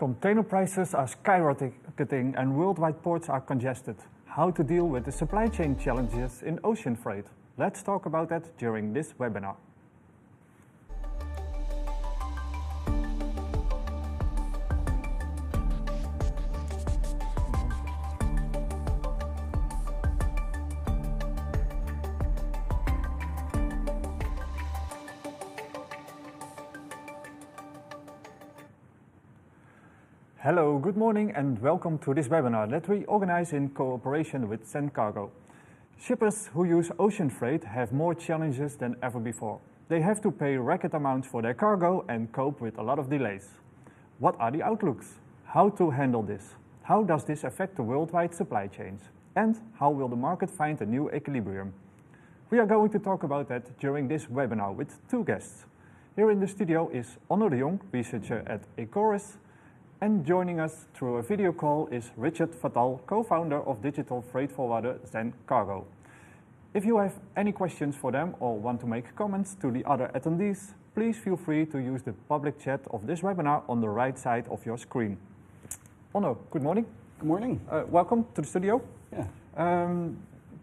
Container prices are skyrocketing and worldwide ports are congested. How to deal with the supply chain challenges in ocean freight? Let's talk about that during this webinar. Hello, good morning, and welcome to this webinar that we organize in cooperation with Zencargo. Shippers who use ocean freight have more challenges than ever before. They have to pay record amounts for their cargo and cope with a lot of delays. What are the outlooks? How to handle this? How does this affect the worldwide supply chains? And how will the market find a new equilibrium? We are going to talk about that during this webinar with two guests. Here in the studio is Onno de Jong, researcher at Ecorys, and joining us through a video call is Richard Fattal, co-founder of digital freight forwarder Zen Cargo. If you have any questions for them or want to make comments to the other attendees, please feel free to use the public chat of this webinar on the right side of your screen. Onno, good morning. Good morning. Uh, welcome to the studio. Yeah. Um,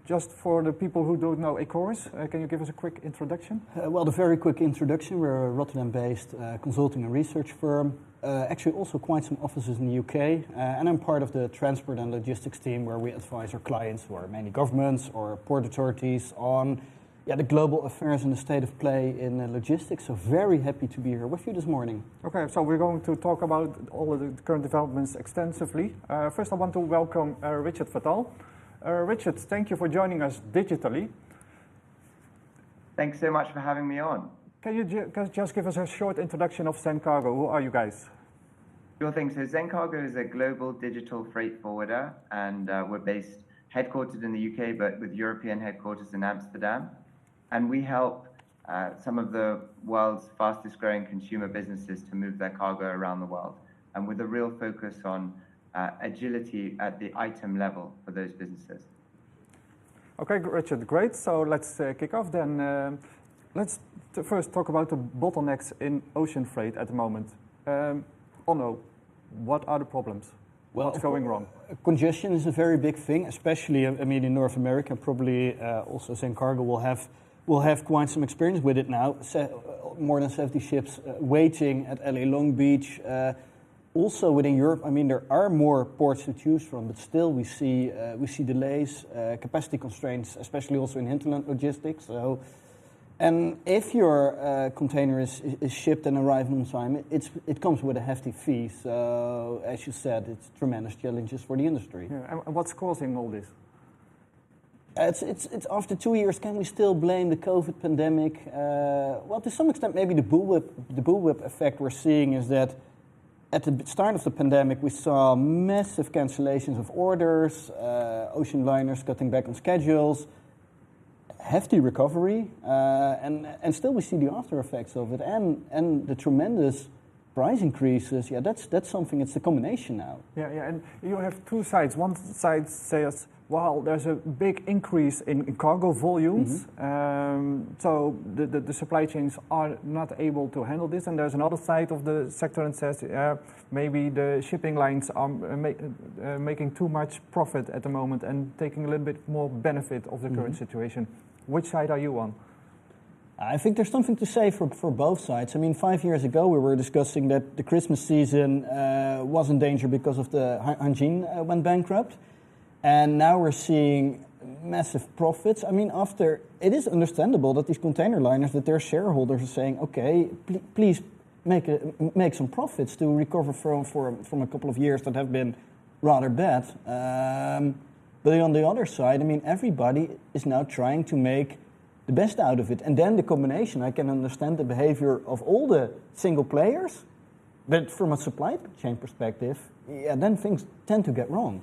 just for the people who don't know Ecorys, uh, can you give us a quick introduction? Uh, well, the very quick introduction. We're a Rotterdam-based uh, consulting and research firm. Uh, actually, also quite some offices in the UK, uh, and I'm part of the transport and logistics team, where we advise our clients, who are mainly governments or port authorities, on yeah, the global affairs and the state of play in uh, logistics. So very happy to be here with you this morning. Okay, so we're going to talk about all of the current developments extensively. Uh, first, I want to welcome uh, Richard Fattal. Uh, Richard, thank you for joining us digitally. Thanks so much for having me on. Can you ju just give us a short introduction of Zencargo? Who are you guys? Sure thing. So Zencargo is a global digital freight forwarder, and uh, we're based headquartered in the UK, but with European headquarters in Amsterdam. And we help uh, some of the world's fastest growing consumer businesses to move their cargo around the world, and with a real focus on uh, agility at the item level for those businesses. Okay, Richard, great. So let's uh, kick off then. Uh, let's first talk about the bottlenecks in ocean freight at the moment. Um, Onno, what are the problems? Well, What's going wrong? Congestion is a very big thing, especially I mean in North America. Probably uh, also Zencargo will have will have quite some experience with it now. Se more than 70 ships uh, waiting at LA Long Beach. Uh, also within Europe, I mean, there are more ports to choose from, but still we see uh, we see delays, uh, capacity constraints, especially also in hinterland logistics. So, and if your uh, container is, is shipped and arrived on time, it's, it comes with a hefty fee. So, as you said, it's tremendous challenges for the industry. Yeah, and what's causing all this? It's, it's, it's after two years, can we still blame the COVID pandemic? Uh, well, to some extent, maybe the bullwhip, the bullwhip effect we're seeing is that at the start of the pandemic, we saw massive cancellations of orders, uh, ocean liners cutting back on schedules, hefty recovery, uh, and, and still we see the after effects of it, and, and the tremendous price increases. Yeah, that's, that's something, it's a combination now. Yeah, yeah, and you have two sides. One side says, well, there's a big increase in, in cargo volumes, mm-hmm. um, so the, the, the, supply chains are not able to handle this. And there's another side of the sector that says uh, maybe the shipping lines are uh, make, uh, making too much profit at the moment and taking a little bit more benefit of the mm-hmm. current situation. Which side are you on? I think there's something to say for, for both sides. I mean, five years ago, we were discussing that the Christmas season uh, was in danger because of the Hanjin uh, went bankrupt. And now we're seeing massive profits. I mean, after it is understandable that these container liners, that their shareholders are saying, okay, pl- please make a, make some profits to recover from for, from a couple of years that have been rather bad. Um, but on the other side, I mean, everybody is now trying to make the best out of it, and then the combination. I can understand the behavior of all the single players, but from a supply chain perspective, yeah, then things tend to get wrong.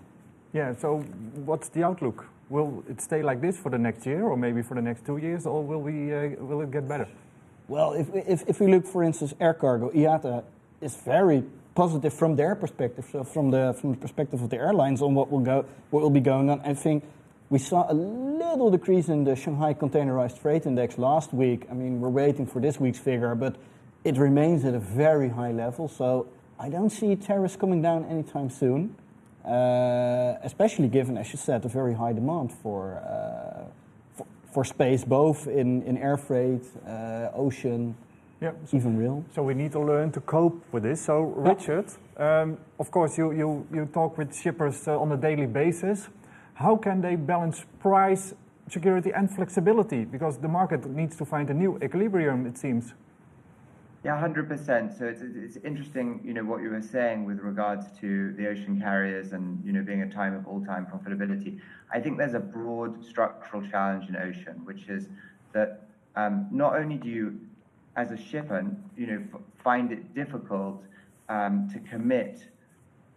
Yeah, so what's the outlook? Will it stay like this for the next year or maybe for the next two years, or will, we, uh, will it get better? Well, if, if, if we look, for instance, air cargo, IATA is very positive from their perspective, so from the, from the perspective of the airlines on what will, go, what will be going on. I think we saw a little decrease in the Shanghai Containerized Freight Index last week. I mean, we're waiting for this week's figure, but it remains at a very high level. So I don't see tariffs coming down anytime soon, uh, especially given, as you said, the very high demand for, uh, for, space, both in, in air freight, uh, ocean, yeah. even rail. So we need to learn to cope with this. So, Richard, um, of course, you, you, you talk with shippers uh, on a daily basis. How can they balance price, security, and flexibility? Because the market needs to find a new equilibrium, it seems. Yeah, 100%. So it's, it's interesting, you know, what you were saying with regards to the ocean carriers and, you know, being a time of all-time profitability. I think there's a broad structural challenge in ocean, which is that um, not only do you, as a shipper, you know, find it difficult um, to commit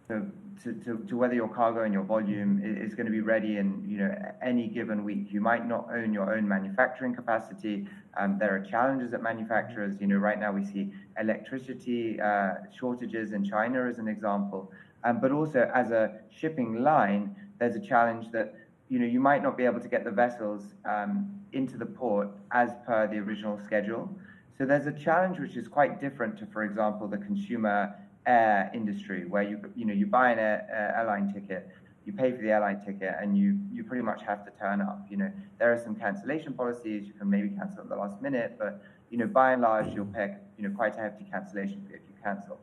to to, to, to, whether your cargo and your volume is, going to be ready in you know any given week. You might not own your own manufacturing capacity. Um, there are challenges at manufacturers. You know, right now we see electricity uh, shortages in China as an example. Um, but also as a shipping line, there's a challenge that you know you might not be able to get the vessels um, into the port as per the original schedule. So there's a challenge which is quite different to, for example, the consumer air industry where you you know you buy an air, uh, airline ticket you pay for the airline ticket and you you pretty much have to turn up. You know there are some cancellation policies you can maybe cancel at the last minute but you know by and large you'll pay you know quite a hefty cancellation fee if you cancel.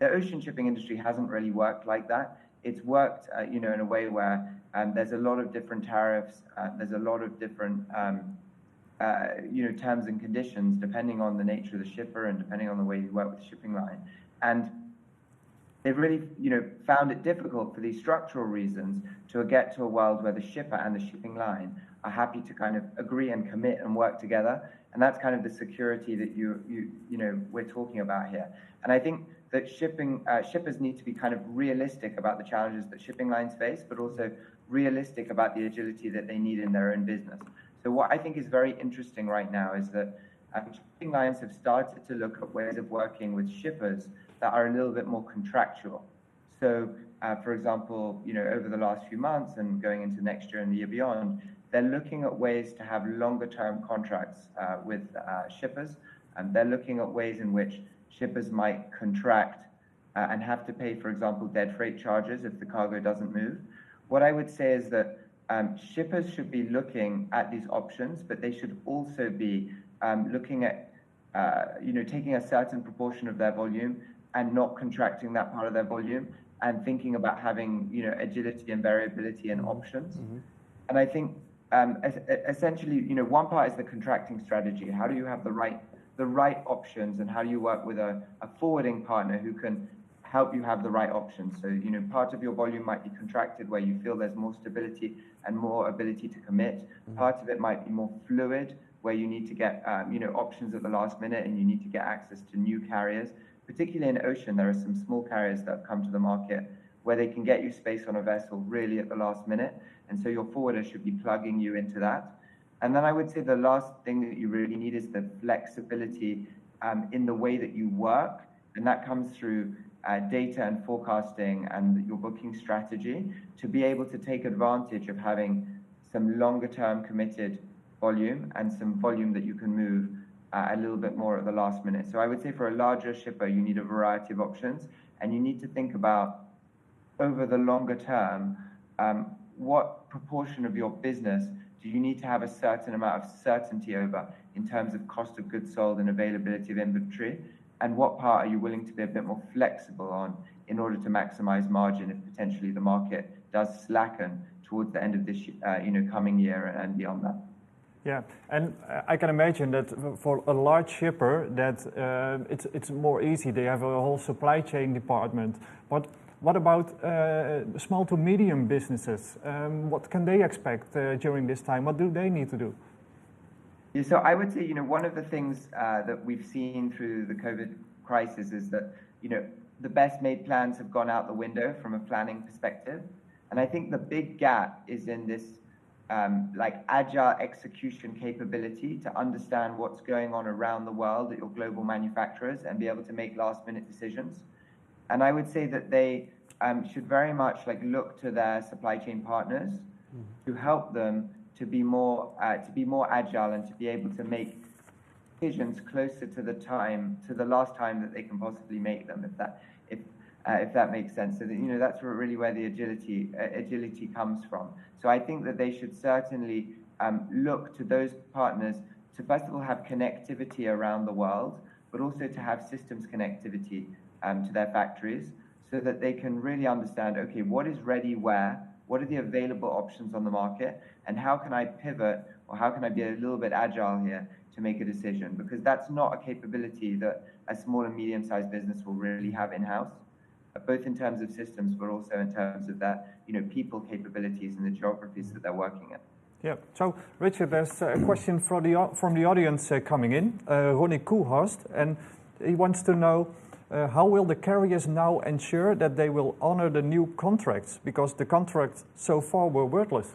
The ocean shipping industry hasn't really worked like that. It's worked uh, you know in a way where um, there's a lot of different tariffs uh, there's a lot of different um, uh, you know terms and conditions depending on the nature of the shipper and depending on the way you work with the shipping line. And they've really you know found it difficult for these structural reasons to get to a world where the shipper and the shipping line are happy to kind of agree and commit and work together. And that's kind of the security that you you you know we're talking about here. And i think that shipping uh, shippers need to be kind of realistic about the challenges that shipping lines face but also realistic about the agility that they need in their own business so what i think is very interesting right now is that um, shipping lines have started to look at ways of working with shippers that are a little bit more contractual. So, uh, for example, you know, over the last few months and going into next year and the year beyond, they're looking at ways to have longer term contracts uh, with uh, shippers. And they're looking at ways in which shippers might contract uh, and have to pay, for example, dead freight charges if the cargo doesn't move. What I would say is that um, shippers should be looking at these options, but they should also be um, looking at, uh, you know, taking a certain proportion of their volume and not contracting that part of their volume and thinking about having you know agility and variability and options. Mm-hmm. And I think um, essentially, you know, one part is the contracting strategy. How do you have the right the right options, and how do you work with a, a forwarding partner who can help you have the right options? So, you know, part of your volume might be contracted where you feel there's more stability and more ability to commit. Mm-hmm. Part of it might be more fluid where you need to get um, you know options at the last minute and you need to get access to new carriers particularly in ocean, there are some small carriers that have come to the market where they can get you space on a vessel really at the last minute. And so your forwarder should be plugging you into that. And then I would say the last thing that you really need is the flexibility um, in the way that you work. And that comes through uh, data and forecasting and your booking strategy to be able to take advantage of having some longer term committed volume and some volume that you can move uh, a little bit more at the last minute. So I would say for a larger shipper, you need a variety of options, and you need to think about over the longer term, um, what proportion of your business do you need to have a certain amount of certainty over in terms of cost of goods sold and availability of inventory? And what part are you willing to be a bit more flexible on in order to maximize margin if potentially the market does slacken towards the end of this, uh, you know, coming year and beyond that? Yeah, and I can imagine that for a large shipper, that uh, it's it's more easy. They have a whole supply chain department. But what about uh, small to medium businesses? Um, what can they expect uh, during this time? What do they need to do? Yeah, so I would say, you know, one of the things uh, that we've seen through the COVID crisis is that, you know, the best made plans have gone out the window from a planning perspective. And I think the big gap is in this um, like agile execution capability to understand what's going on around the world at your global manufacturers and be able to make last minute decisions. And I would say that they um, should very much like look to their supply chain partners mm-hmm. to help them to be more uh, to be more agile and to be able to make decisions closer to the time to the last time that they can possibly make them. If that if uh, if that makes sense. So that, you know that's really where the agility uh, agility comes from. So I think that they should certainly um, look to those partners to first of all have connectivity around the world, but also to have systems connectivity um, to their factories, so that they can really understand okay what is ready where, what are the available options on the market, and how can I pivot or how can I be a little bit agile here to make a decision because that's not a capability that a small and medium-sized business will really have in-house, both in terms of systems, but also in terms of their, you know, people capabilities and the geographies that they're working in. Yeah. So, Richard, there's a question from the, from the audience uh, coming in, uh, Ronnie Koolhorst, and he wants to know uh, how will the carriers now ensure that they will honor the new contracts because the contracts so far were worthless?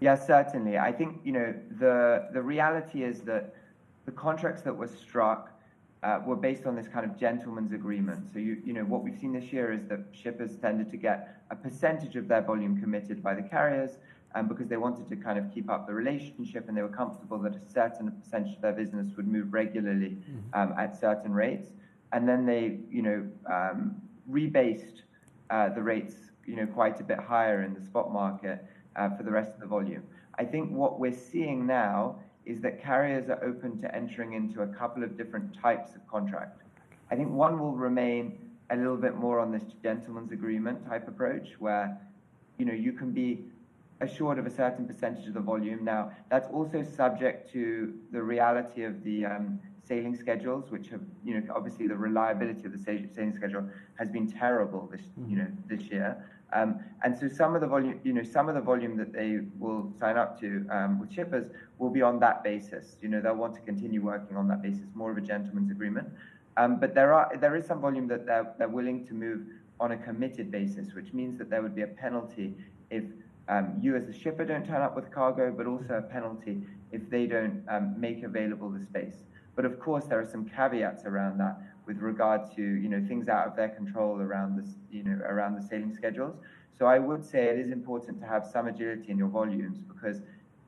Yes, certainly. I think you know the the reality is that the contracts that were struck uh, were based on this kind of gentleman's agreement. So you you know what we've seen this year is that shippers tended to get a percentage of their volume committed by the carriers, um, because they wanted to kind of keep up the relationship and they were comfortable that a certain percentage of their business would move regularly mm-hmm. um, at certain rates, and then they you know um, rebased uh, the rates you know quite a bit higher in the spot market uh, for the rest of the volume. I think what we're seeing now is that carriers are open to entering into a couple of different types of contract. I think one will remain a little bit more on this gentleman's agreement type approach, where you know you can be assured of a certain percentage of the volume. Now, that's also subject to the reality of the um, sailing schedules, which have, you know, obviously the reliability of the sailing schedule has been terrible this, you know, this year. Um, and so some of the volume, you know, some of the volume that they will sign up to um, with shippers will be on that basis. You know, they'll want to continue working on that basis, more of a gentleman's agreement. Um, but there are there is some volume that they're, they're willing to move on a committed basis, which means that there would be a penalty if um, you as a shipper don't turn up with cargo, but also a penalty if they don't um, make available the space. But of course, there are some caveats around that with regard to you know things out of their control around this you know around the sailing schedules. So I would say it is important to have some agility in your volumes because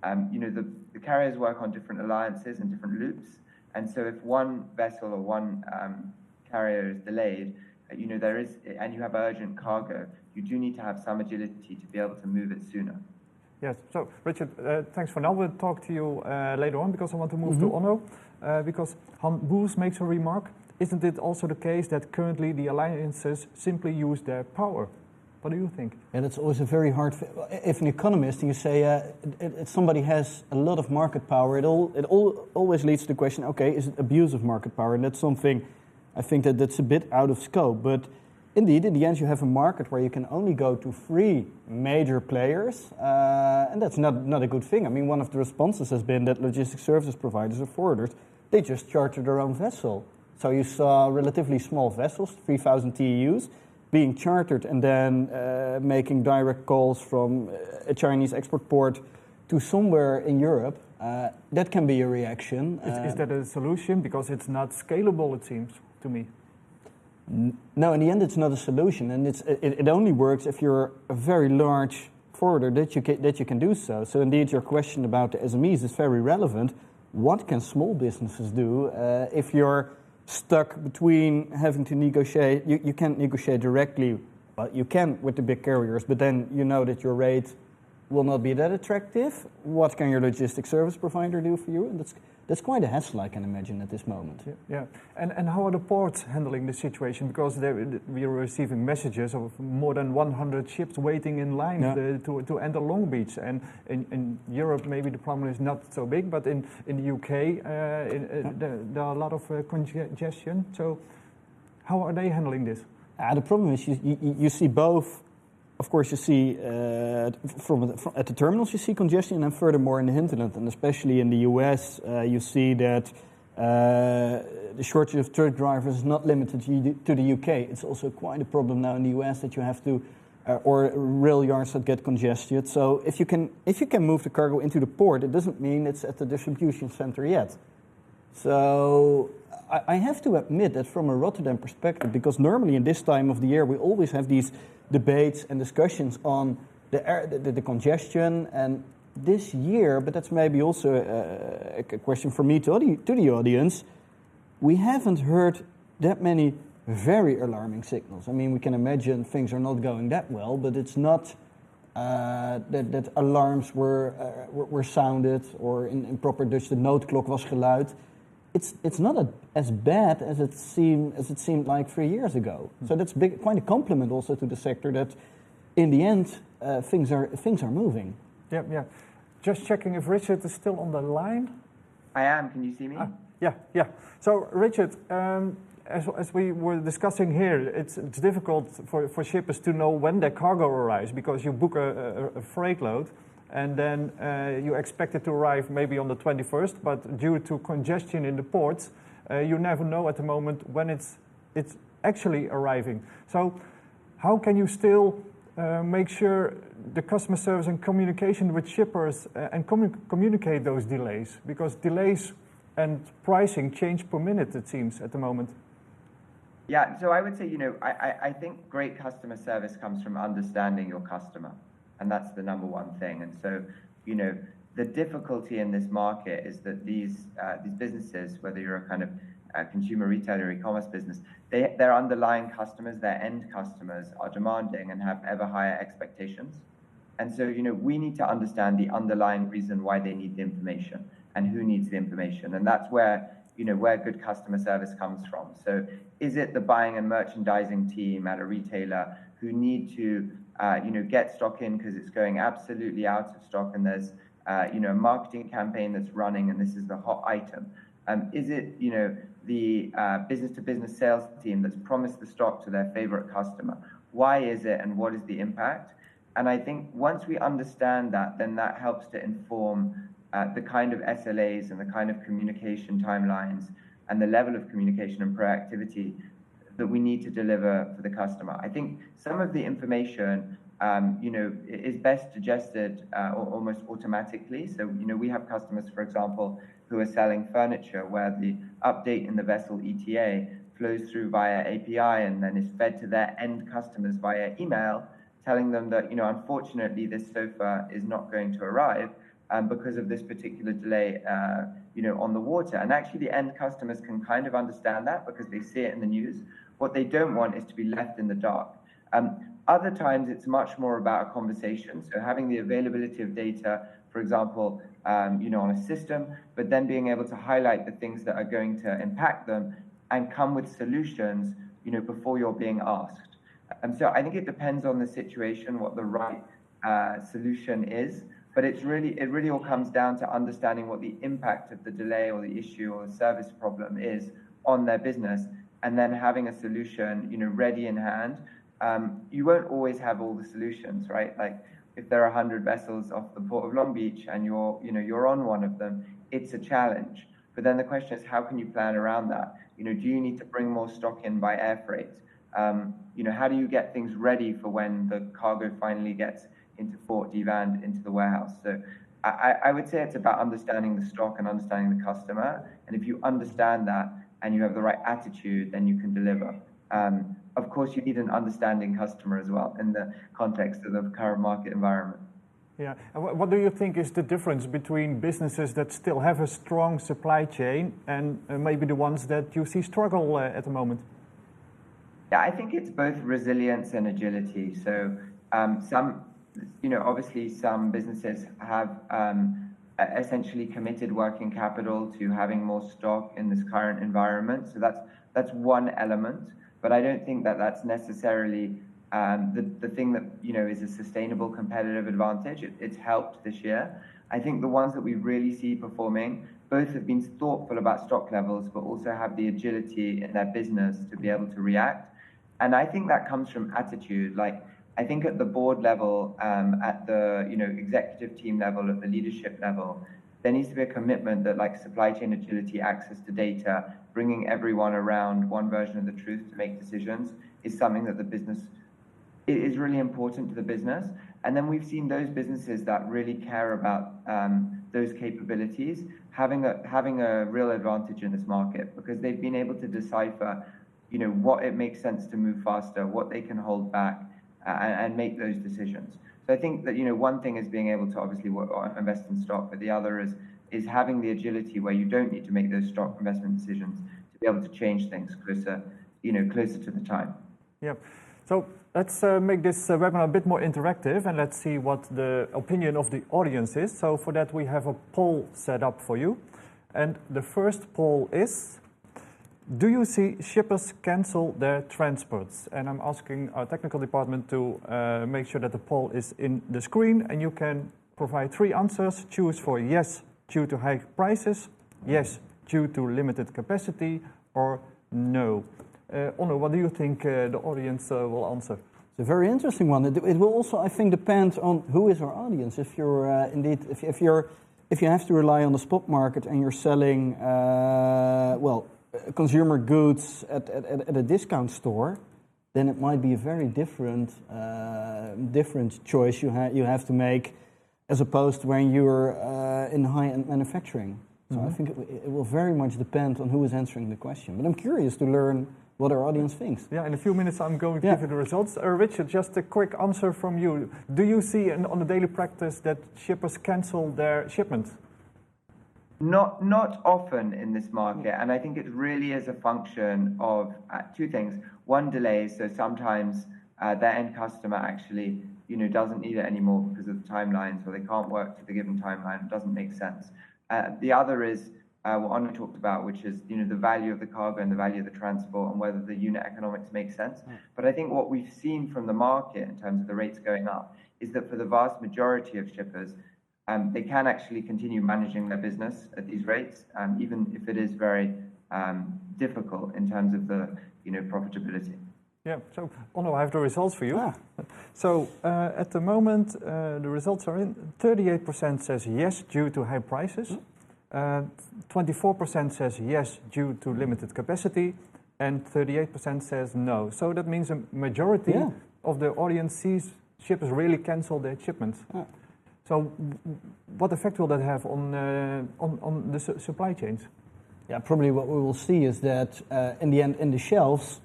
um, you know the, the carriers work on different alliances and different loops, and so if one vessel or one um, carrier is delayed, uh, you know there is and you have urgent cargo, you do need to have some agility to be able to move it sooner. Yes. So, Richard, uh, thanks for now. We'll talk to you uh, later on because I want to move mm-hmm. to Onno. Uh, because Han Boers makes a remark isn't it also the case that currently the alliances simply use their power? What do you think? Yeah, that's always a very hard. If an economist, you say uh, it, it, somebody has a lot of market power, it all it all always leads to the question: Okay, is it abuse of market power? And that's something I think that that's a bit out of scope. But indeed, in the end, you have a market where you can only go to three major players, uh, and that's not not a good thing. I mean, one of the responses has been that logistics services providers or forwarders they just charter their own vessel. So you saw relatively small vessels, 3,000 TEUs, being chartered and then uh, making direct calls from a Chinese export port to somewhere in Europe. Uh, that can be a reaction. Is, is, uh, that a solution? Because it's not scalable, it seems to me. No, in the end, it's not a solution, and it's, it, it only works if you're a very large forwarder that you, can, that you can do so. So, indeed, your question about the SMEs is very relevant. What can small businesses do uh, if you're stuck between having to negotiate. You, you can't negotiate directly, you can with the big carriers, but then you know that your rate will not be that attractive. What can your logistics service provider do for you? And that's that's quite a hassle, I can imagine, at this moment. Yeah, yeah. And, and how are the ports handling the situation? Because we are receiving messages of more than 100 ships waiting in line yeah. to, to, to, enter Long Beach. And in, in Europe, maybe the problem is not so big, but in, in the UK, uh, in, uh, yeah. there, there, are a lot of uh, congestion. So, how are they handling this? Uh, the problem is you, you, you see both of course, you see uh, from, from, at the terminals you see congestion, and furthermore in the hinterland, and especially in the U.S., uh, you see that uh, the shortage of truck drivers is not limited to the U.K. It's also quite a problem now in the U.S. that you have to, uh, or rail yards that get congested. So if you can if you can move the cargo into the port, it doesn't mean it's at the distribution center yet. So I, I have to admit that from a Rotterdam perspective, because normally in this time of the year we always have these debates and discussions on the, air, the, the, congestion. And this year, but that's maybe also a, a question for me to, to the audience, we haven't heard that many very alarming signals. I mean, we can imagine things are not going that well, but it's not uh, that, that alarms were, uh, were, were, sounded or in, in proper Dutch, the noodklok was geluid. It's, it's not a, as bad as it, seemed, as it seemed like three years ago. Mm. So that's big, quite a compliment also to the sector that in the end, uh, things, are, things are moving. Yeah, yeah. Just checking if Richard is still on the line. I am. Can you see me? Ah, yeah, yeah. So, Richard, um, as, as we were discussing here, it's, it's difficult for, for shippers to know when their cargo arrives because you book a, a, a freight load and then uh, you expect it to arrive maybe on the 21st, but due to congestion in the ports, uh, you never know at the moment when it's, it's actually arriving. So, how can you still uh, make sure the customer service and communication with shippers uh, and commu communicate those delays? Because delays and pricing change per minute, it seems, at the moment. Yeah, so I would say, you know, I, I think great customer service comes from understanding your customer, and that's the number one thing. And so, you know, the difficulty in this market is that these uh, these businesses, whether you're a kind of uh, consumer retailer, e-commerce business, they, their underlying customers, their end customers, are demanding and have ever higher expectations. And so, you know, we need to understand the underlying reason why they need the information and who needs the information, and that's where you know where good customer service comes from. So, is it the buying and merchandising team at a retailer who need to uh, you know get stock in because it's going absolutely out of stock and there's uh, you know a marketing campaign that's running and this is the hot item? Um, is it you know the uh, business-to-business sales team that's promised the stock to their favorite customer. Why is it, and what is the impact? And I think once we understand that, then that helps to inform uh, the kind of SLAs and the kind of communication timelines and the level of communication and proactivity that we need to deliver for the customer. I think some of the information, um, you know, is best digested uh, almost automatically. So, you know, we have customers, for example, who are selling furniture where the update in the vessel ETA flows through via API and then is fed to their end customers via email, telling them that, you know, unfortunately, this sofa is not going to arrive um, because of this particular delay, uh, you know, on the water. And actually, the end customers can kind of understand that because they see it in the news. What they don't want is to be left in the dark. Um, other times, it's much more about a conversation. So having the availability of data, for example, um, you know, on a system, but then being able to highlight the things that are going to impact them and come with solutions, you know, before you're being asked. And so I think it depends on the situation, what the right uh, solution is. But it's really, it really all comes down to understanding what the impact of the delay or the issue or the service problem is on their business, and then having a solution, you know, ready in hand. Um, you won't always have all the solutions, right? Like if there are 100 vessels off the port of Long Beach and you're, you know, you're on one of them, it's a challenge. But then the question is, how can you plan around that? You know, do you need to bring more stock in by air freight? Um, you know, how do you get things ready for when the cargo finally gets into Fort Devand, into the warehouse? So I, I would say it's about understanding the stock and understanding the customer. And if you understand that and you have the right attitude, then you can deliver. Um, of course, you need an understanding customer as well in the context of the current market environment. Yeah. What do you think is the difference between businesses that still have a strong supply chain and maybe the ones that you see struggle uh, at the moment? Yeah, I think it's both resilience and agility. So um, some, you know, obviously some businesses have um, essentially committed working capital to having more stock in this current environment. So that's that's one element but I don't think that that's necessarily um, the, the thing that you know is a sustainable competitive advantage. It, it's helped this year. I think the ones that we really see performing both have been thoughtful about stock levels, but also have the agility in their business to be able to react. And I think that comes from attitude. Like I think at the board level, um, at the you know executive team level, at the leadership level, there needs to be a commitment that like supply chain agility, access to data, bringing everyone around one version of the truth to make decisions is something that the business is really important to the business. And then we've seen those businesses that really care about um, those capabilities having a having a real advantage in this market because they've been able to decipher, you know, what it makes sense to move faster, what they can hold back, and, and make those decisions. So I think that you know one thing is being able to obviously invest in stock, but the other is is having the agility where you don't need to make those stock investment decisions to be able to change things closer you know, closer to the time. Yeah. So let's uh, make this uh, webinar a bit more interactive and let's see what the opinion of the audience is. So for that we have a poll set up for you. And the first poll is, do you see shippers cancel their transports? And I'm asking our technical department to uh, make sure that the poll is in the screen and you can provide three answers. Choose for yes, due to high prices, yes, due to limited capacity, or no. Uh, Onno, what do you think uh, the audience uh, will answer? It's a very interesting one. It, it, will also, I think, depend on who is our audience. If you're uh, indeed, if, if, you're, if you have to rely on the spot market and you're selling, uh, well, consumer goods at, at, at, a discount store, then it might be a very different, uh, different choice you, ha- you have to make as opposed to when you're in high-end manufacturing. So mm-hmm. I think it, it, will very much depend on who is answering the question. But I'm curious to learn what our audience thinks. Yeah, in a few minutes I'm going to yeah. give you the results. Uh, Richard, just a quick answer from you. Do you see in, on the daily practice that shippers cancel their shipments? Not, not often in this market, and I think it really is a function of uh, two things. One, delays. So sometimes uh, their end customer actually, you know, doesn't need it anymore because of the timelines, or they can't work to the given timeline. It doesn't make sense. Uh, the other is uh, what Onno talked about, which is you know the value of the cargo and the value of the transport and whether the unit economics make sense. But I think what we've seen from the market in terms of the rates going up is that for the vast majority of shippers, um, they can actually continue managing their business at these rates, um, even if it is very um, difficult in terms of the you know profitability. Yeah, so Onno, I have the results for you. Ah. So uh, at the moment, uh, the results are in. 38% says yes due to high prices. Mm. 24% uh, says yes due to limited capacity, and 38% says no. So that means a majority yeah. of the audience sees shippers really cancel their shipments. Yeah. So what effect will that have on, the su supply chains? Yeah, probably what we will see is that uh, in the end, in the shelves,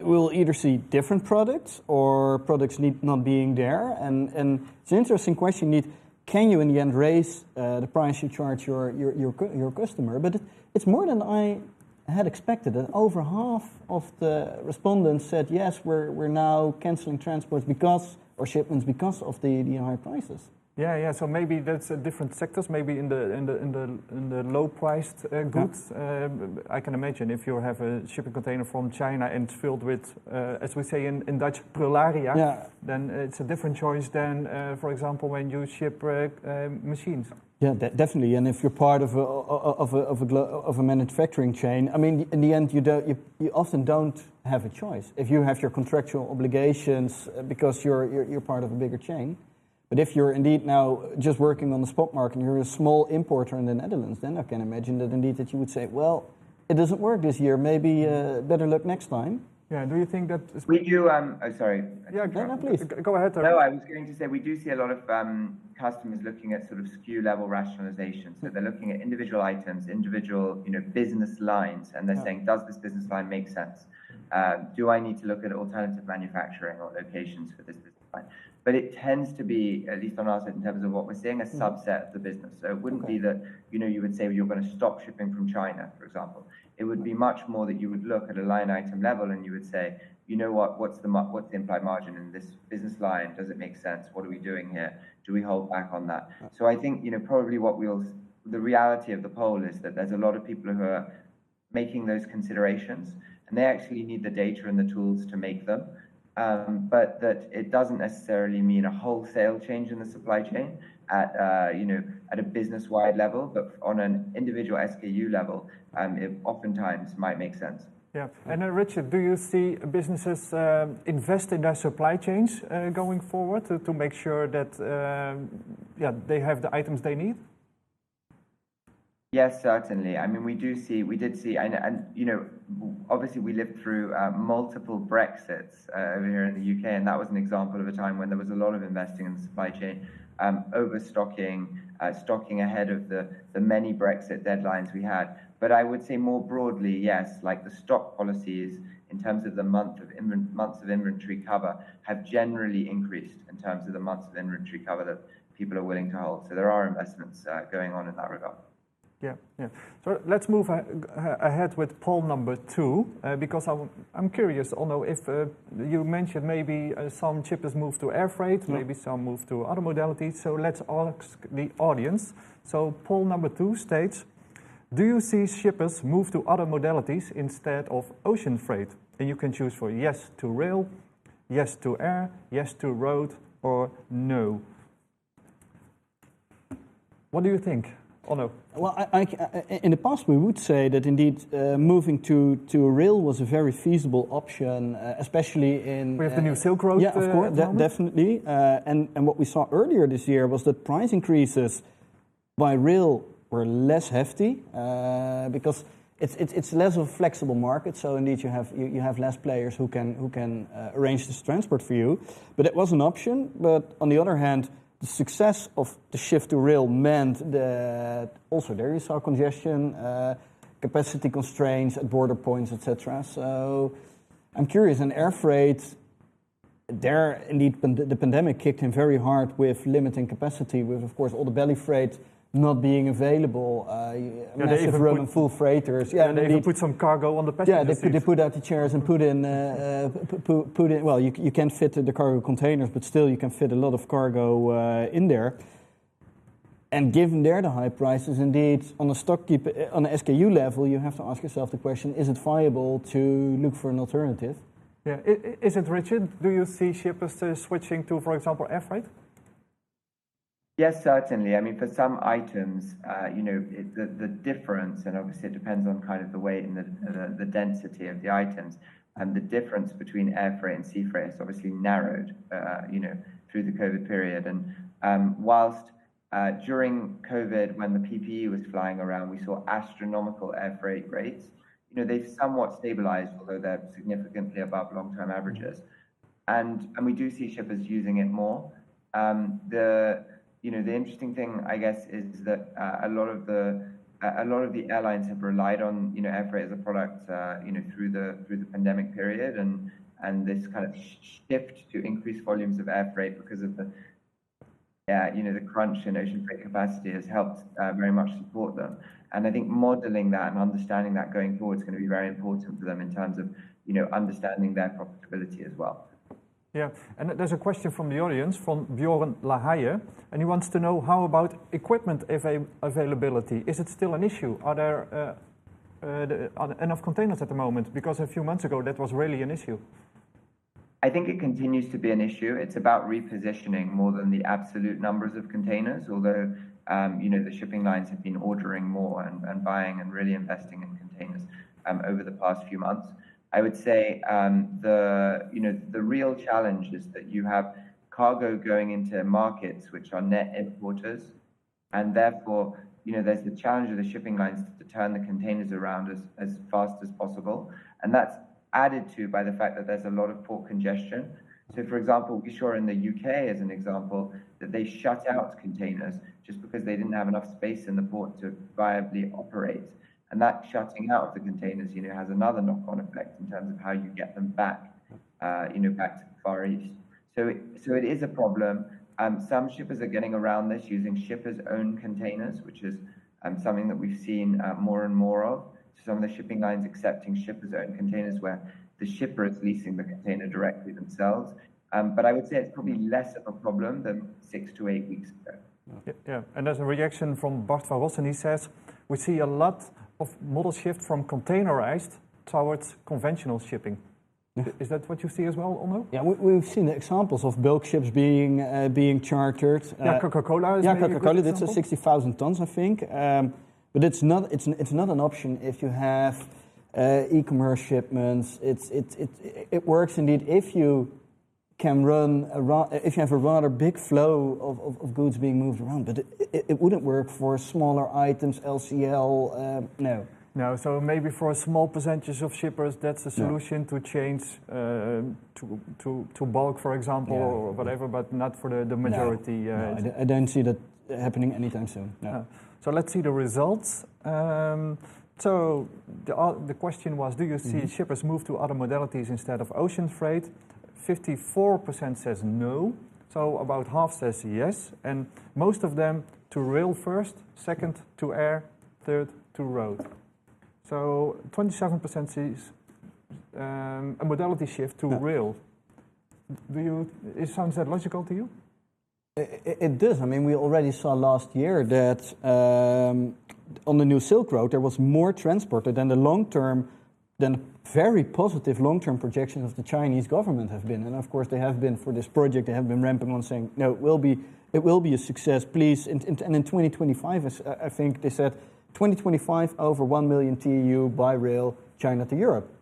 we'll either see different products or products need not being there. And, and it's an interesting question. Need can you in the end raise uh, the price you charge your, your, your, your customer? But it, it's more than I had expected. Over half of the respondents said, yes, we're, we're now canceling transports because, or shipments because of the, the high prices. Yeah, yeah. So maybe that's uh, different sectors. Maybe in the in the in the in the low-priced uh, goods. Yeah. Uh, I can imagine if you have a shipping container from China and it's filled with, uh, as we say in, in Dutch, prullaria, yeah. then it's a different choice than, uh, for example, when you ship uh, machines. Yeah, de definitely. And if you're part of a of a of a of a manufacturing chain, I mean, in the end, you don't you, you often don't have a choice. If you have your contractual obligations because you're you're, you're part of a bigger chain but if you're indeed now just working on the spot market and you're a small importer in the Netherlands, then I can imagine that indeed that you would say, well, it doesn't work this year. Maybe uh, better luck next time. Yeah. Do you think that we do? Um, oh, sorry. Yeah. Go, no, please go ahead. No, I was going to say we do see a lot of um, customers looking at sort of SKU level rationalization. So they're looking at individual items, individual you know business lines, and they're yeah. saying, does this business line make sense? Uh, do I need to look at alternative manufacturing or locations for this business line? But it tends to be, at least on our side, in terms of what we're seeing, a mm. subset of the business. So it wouldn't okay. be that, you know, you would say well, you're going to stop shipping from China, for example. It would be much more that you would look at a line item level and you would say, you know what, what's the what's the implied margin in this business line? Does it make sense? What are we doing here? Do we hold back on that? So I think, you know, probably what we'll, the reality of the poll is that there's a lot of people who are making those considerations and they actually need the data and the tools to make them um, but that it doesn't necessarily mean a wholesale change in the supply chain at uh, you know at a business-wide level, but on an individual SKU level, um, it oftentimes might make sense. Yeah, and uh, Richard, do you see businesses uh, invest in their supply chains uh, going forward to, to make sure that um, yeah they have the items they need? Yes, certainly. I mean, we do see, we did see, and, and you know, obviously we lived through uh, multiple Brexits uh, over here in the UK, and that was an example of a time when there was a lot of investing in the supply chain, um, overstocking, uh, stocking ahead of the, the many Brexit deadlines we had. But I would say more broadly, yes, like the stock policies in terms of the month of months of inventory cover have generally increased in terms of the months of inventory cover that people are willing to hold. So there are investments uh, going on in that regard. Yeah, yeah. So let's move ahead with poll number two, uh, because I'm I'm curious, Onno, if uh, you mentioned maybe uh, some shippers move to air freight, maybe some move to other modalities. So let's ask the audience. So poll number two states: Do you see shippers move to other modalities instead of ocean freight? And you can choose for yes to rail, yes to air, yes to road, or no. What do you think? Onno. Well, I, I, in the past, we would say that indeed uh, moving to, to rail was a very feasible option, uh, especially in. We have uh, the new Silk Road. Yeah, of uh, course, de definitely. Uh, and, and what we saw earlier this year was that price increases by rail were less hefty uh, because it's, it's, it's less of a flexible market. So indeed, you have you, you have less players who can who can arrange this transport for you. But it was an option. But on the other hand the success of the shift to rail meant that also there is our congestion, uh, capacity constraints at border points, etc. So I'm curious, in air freight, there indeed the pandemic kicked in very hard with limiting capacity, with of course all the belly freight not being available, uh, yeah, massive run on full freighters. Yeah, and they even put some cargo on the passenger Yeah, they put, they put, out the chairs and put in, uh, uh, put, put, in. Well, you, you can't fit the cargo containers, but still you can fit a lot of cargo uh, in there. And given there the high prices, indeed, on a stock keep on a SKU level, you have to ask yourself the question: Is it viable to look for an alternative? Yeah, is it Richard? Do you see shippers uh, switching to, for example, air freight? Yes, certainly. I mean, for some items, uh, you know, it, the, the difference, and obviously it depends on kind of the weight and the, the, the density of the items, and the difference between air freight and sea freight has obviously narrowed, uh, you know, through the COVID period. And um, whilst uh, during COVID, when the PPE was flying around, we saw astronomical air freight rates. You know, they've somewhat stabilized, although they're significantly above long-term averages. And, and we do see shippers using it more. Um, the you know, the interesting thing, I guess, is that uh, a lot of the a lot of the airlines have relied on you know air freight as a product uh, you know through the through the pandemic period and and this kind of shift to increased volumes of air freight because of the yeah you know the crunch in ocean freight capacity has helped uh, very much support them and I think modeling that and understanding that going forward is going to be very important for them in terms of you know understanding their profitability as well. Yeah, and there's a question from the audience from Bjorn Lahaye, and he wants to know how about equipment av availability? Is it still an issue? Are there uh, uh, the, are enough containers at the moment? Because a few months ago that was really an issue. I think it continues to be an issue. It's about repositioning more than the absolute numbers of containers, although um, you know the shipping lines have been ordering more and, and buying and really investing in containers um, over the past few months. I would say um, the you know the real challenge is that you have cargo going into markets which are net importers, and therefore you know there's the challenge of the shipping lines to turn the containers around as, as fast as possible, and that's added to by the fact that there's a lot of port congestion. So, for example, we saw in the UK, as an example, that they shut out containers just because they didn't have enough space in the port to viably operate. And that shutting out of the containers, you know, has another knock-on effect in terms of how you get them back, uh, you know, back to the Far East. So, it, so it is a problem. Um, some shippers are getting around this using shippers' own containers, which is um, something that we've seen uh, more and more of. Some of the shipping lines accepting shippers' own containers, where the shipper is leasing the container directly themselves. Um, but I would say it's probably less of a problem than six to eight weeks ago. Yeah, yeah. and there's a reaction from Bart van Rossen. He says, we see a lot of modal shift from containerized towards conventional shipping. Yeah. Is that what you see as well, Onno? Yeah, we, have seen examples of bulk ships being uh, being chartered. Yeah, uh, Coca-Cola. yeah, Coca-Cola. That's a sixty thousand tons, I think. Um, but it's not it's it's not an option if you have uh, e-commerce shipments. It's it, it it works indeed if you can run a, if you have a rather big flow of, of, of goods being moved around, but it, it, it, wouldn't work for smaller items, LCL, um, no. No, so maybe for a small percentage of shippers, that's a solution to change uh, to, to, to bulk, for example, yeah. or whatever, but not for the, the majority. No, uh, no I, don't see that happening anytime soon. No. Uh, so let's see the results. Um, so the, uh, the question was, do you see mm -hmm. shippers move to other modalities instead of ocean freight? 54% says no, so about half says yes, and most of them to rail first, second to air, third to road. So 27% sees um, a modality shift to Yeah. rail. Do you? It sounds that logical to you? It, it does. I mean, we already saw last year that um, on the new Silk Road there was more transported than the long term, than the very positive long term projections of the Chinese government have been. And of course, they have been for this project. They have been ramping on, saying, "No, it will be, it will be a success, please." And, and, and in 2025, I I think they said, 2025 over 1 million TEU by rail, China to Europe.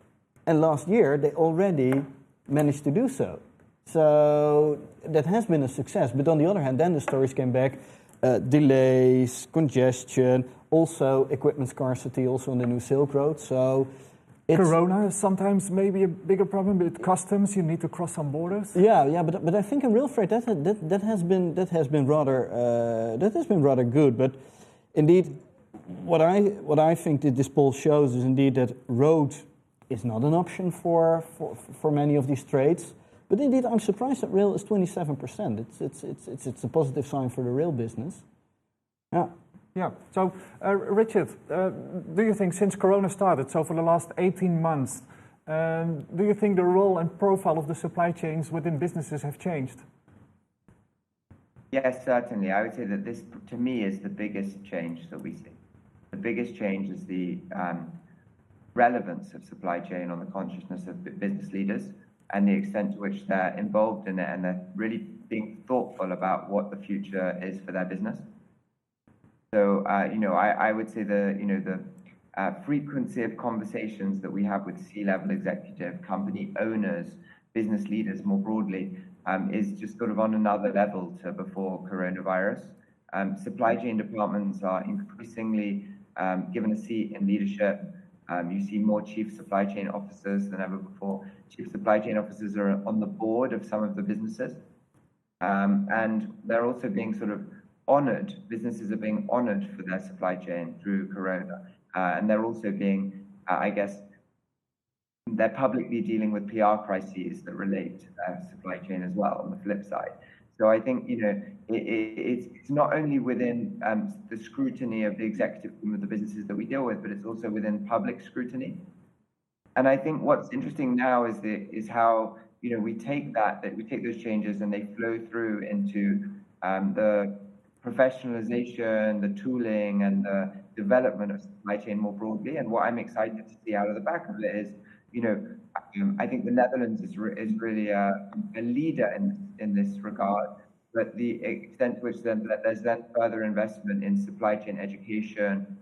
And last year they already managed to do so. So that has been a success. But on the other hand, then the stories came back uh, delays, congestion, also equipment scarcity, also on the new Silk Road. So it's. Corona is sometimes maybe a bigger problem with customs. You need to cross some borders. Yeah, yeah, but, but I think in rail freight that, that, that has been that has been rather uh, that has been rather good. But indeed, what I what I think that this poll shows is indeed that road is not an option for for, for many of these trades. But indeed, I'm surprised that rail is 27%. It's it's it's it's, it's a positive sign for the rail business. Yeah. Yeah. So, uh, Richard, uh, do you think since Corona started, so for the last 18 months, um, do you think the role and profile of the supply chains within businesses have changed? Yes, certainly. I would say that this, to me, is the biggest change that we see. The biggest change is the um, relevance of supply chain on the consciousness of business leaders and the extent to which they're involved in it and they're really being thoughtful about what the future is for their business. So, uh, you know, I, I would say the, you know, the uh, frequency of conversations that we have with C-level executive, company owners, business leaders more broadly, um, is just sort of on another level to before coronavirus. Um, supply chain departments are increasingly um, given a seat in leadership. Um, you see more chief supply chain officers than ever before. Chief supply chain officers are on the board of some of the businesses. Um, and they're also being sort of honored. Businesses are being honored for their supply chain through Corona. Uh, and they're also being, uh, I guess, they're publicly dealing with PR crises that relate to their supply chain as well on the flip side. So I think, you know, it, it, it's, it's not only within um, the scrutiny of the executive team of the businesses that we deal with, but it's also within public scrutiny. And I think what's interesting now is the, is how you know we take that that we take those changes and they flow through into um, the professionalization, the tooling, and the development of supply chain more broadly. And what I'm excited to see out of the back of it is, you know, um, I think the Netherlands is re- is really a, a leader in in this regard. But the extent to which then there's then further investment in supply chain education,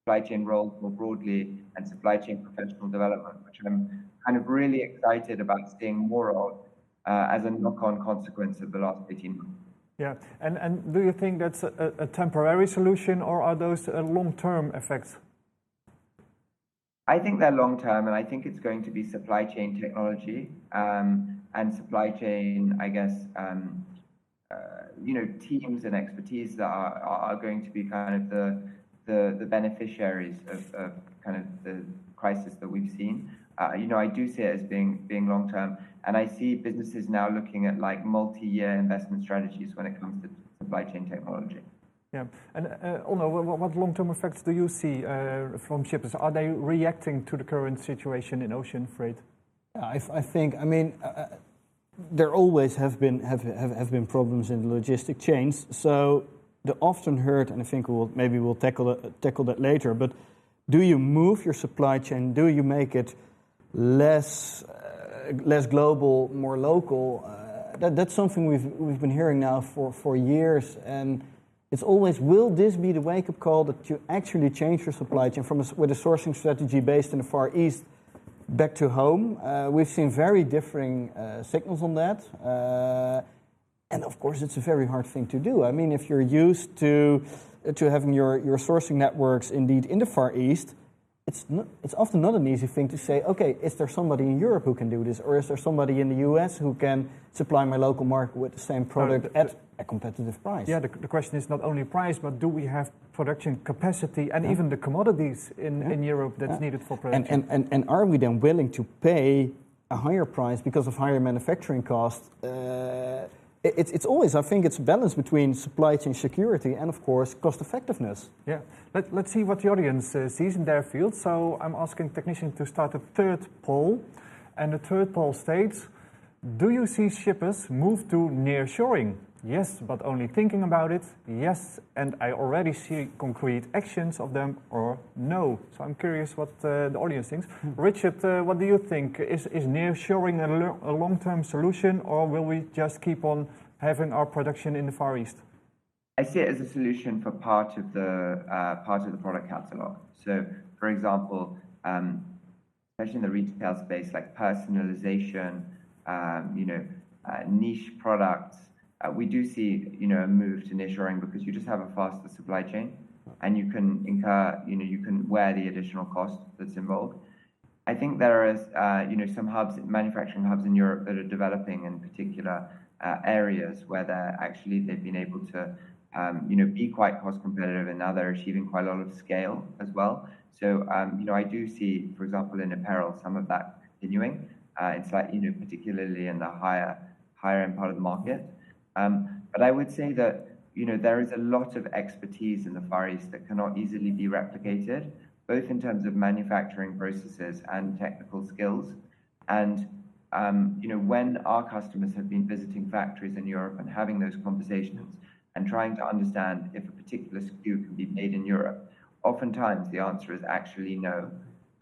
supply chain roles more broadly, and supply chain professional development, which I'm kind of really excited about seeing more of uh, as a knock-on consequence of the last 18 months. Yeah. And, and do you think that's a, temporary solution or are those uh, long-term effects? I think they're long term, and I think it's going to be supply chain technology um, and supply chain, I guess, um, uh, you know, teams and expertise that are, going to be kind of the beneficiaries of kind of the crisis that we've seen. Uh, you know, I do see it as being being long term, and I see businesses now looking at like multi-year investment strategies when it comes to supply chain technology. Yeah. And uh, Onno, what, what long-term effects do you see uh, from shippers? Are they reacting to the current situation in ocean freight? I, I think, I mean, uh, there always have been have, have, have been problems in the logistic chains. So the often heard, and I think we'll maybe we'll tackle that, tackle that later. But do you move your supply chain? Do you make it less uh, less global, more local? Uh, that, that's something we've we've been hearing now for, for years, and it's always will this be the wake up call that you actually change your supply chain from a, with a sourcing strategy based in the Far East back to home? Uh, we've seen very differing uh, signals on that. Uh, and of course, it's a very hard thing to do. I mean, if you're used to, to having your, your sourcing networks indeed in the Far East, it's, not, it's often not an easy thing to say, okay, is there somebody in Europe who can do this? Or is there somebody in the US who can supply my local market with the same product the- at a competitive price? Yeah, the, the question is not only price, but do we have production capacity and even the commodities in, Yeah. in Europe that's Yeah. needed for And, production? and, and, and are we then willing to pay a higher price because of higher manufacturing costs uh, it's, it's always, I think, it's a balance between supply chain security and, of course, cost effectiveness. Yeah, Let, let's see what the audience uh, sees in their field. So I'm asking technicians to start a third poll. And the third poll states Do you see shippers move to nearshoring? Yes, but only thinking about it. Yes, and I already see concrete actions of them, or no. So I'm curious what uh, the audience thinks. Richard, uh, what do you think? Is, is nearshoring a, a long term solution, or will we just keep on having our production in the Far East? I see it as a solution for part of the uh, part of the product catalog. So, for example, um, especially in the retail space, like personalization, um, you know, uh, niche products, we do see, you know, a move to nearshoring because you just have a faster supply chain and you can incur, you know, you can wear the additional cost that's involved. I think there uh, you know, some hubs, manufacturing hubs in Europe that are developing in particular uh, areas where they're actually they've been able to, um, you know, be quite cost competitive, and now they're achieving quite a lot of scale as well. So, um, you know, I do see, for example, in apparel, some of that continuing. Uh, it's like, you know, particularly in the higher higher end part of the market. Um, but I would say that you know there is a lot of expertise in the Far East that cannot easily be replicated, both in terms of manufacturing processes and technical skills. And um, you know when our customers have been visiting factories in Europe and having those conversations and trying to understand if a particular SKU can be made in Europe, oftentimes the answer is actually no.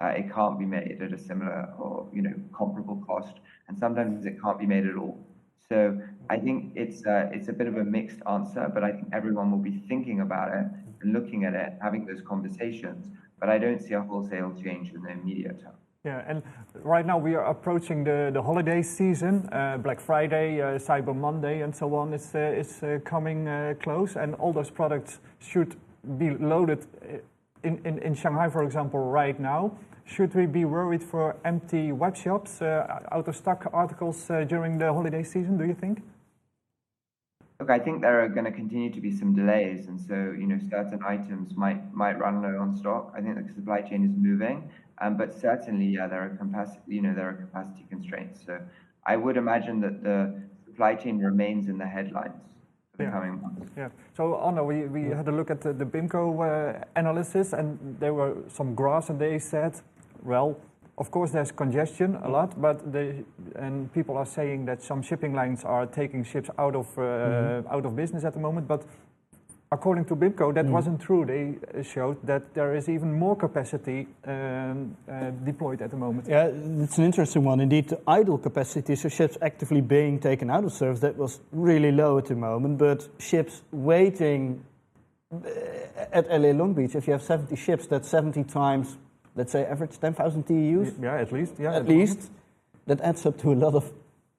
Uh, it can't be made at a similar or you know comparable cost, and sometimes it can't be made at all. So I think it's it's a bit of a mixed answer, but I think everyone will be thinking about it and looking at it, having those conversations. But I don't see a wholesale change in the immediate term. Yeah, and right now we are approaching the, the holiday season. Uh, Black Friday, uh, Cyber Monday, and so on is, uh, is uh, coming uh, close, and all those products should be loaded in, in, in Shanghai, for example, right now. Should we be worried for empty web shops, out of stock articles during the holiday season, do you think? Look, I think there are going to continue to be some delays, and so you know certain items might might run low on stock. I think the supply chain is moving, um, but certainly, yeah, there are capacity you know there are capacity constraints. So I would imagine that the supply chain remains in the headlines for the Yeah. coming months. Yeah. So Onno, we, we had a look at the, the BIMCO uh, analysis, and there were some graphs, and they said, well, of course there's congestion a lot, but they, and people are saying that some shipping lines are taking ships out of uh, out of business at the moment, but. According to BIMCO, that Mm. wasn't true. They uh, showed that there is even more capacity um, uh, deployed at the moment. Yeah, it's an interesting one. Indeed, the idle capacity, so ships actively being taken out of service, that was really low at the moment. But ships waiting uh, at LA Long Beach, if you have 70 ships, that's 70 times, let's say, average 10,000 TEUs. Yeah, at least. Yeah, at the moment. least. That adds up to a lot of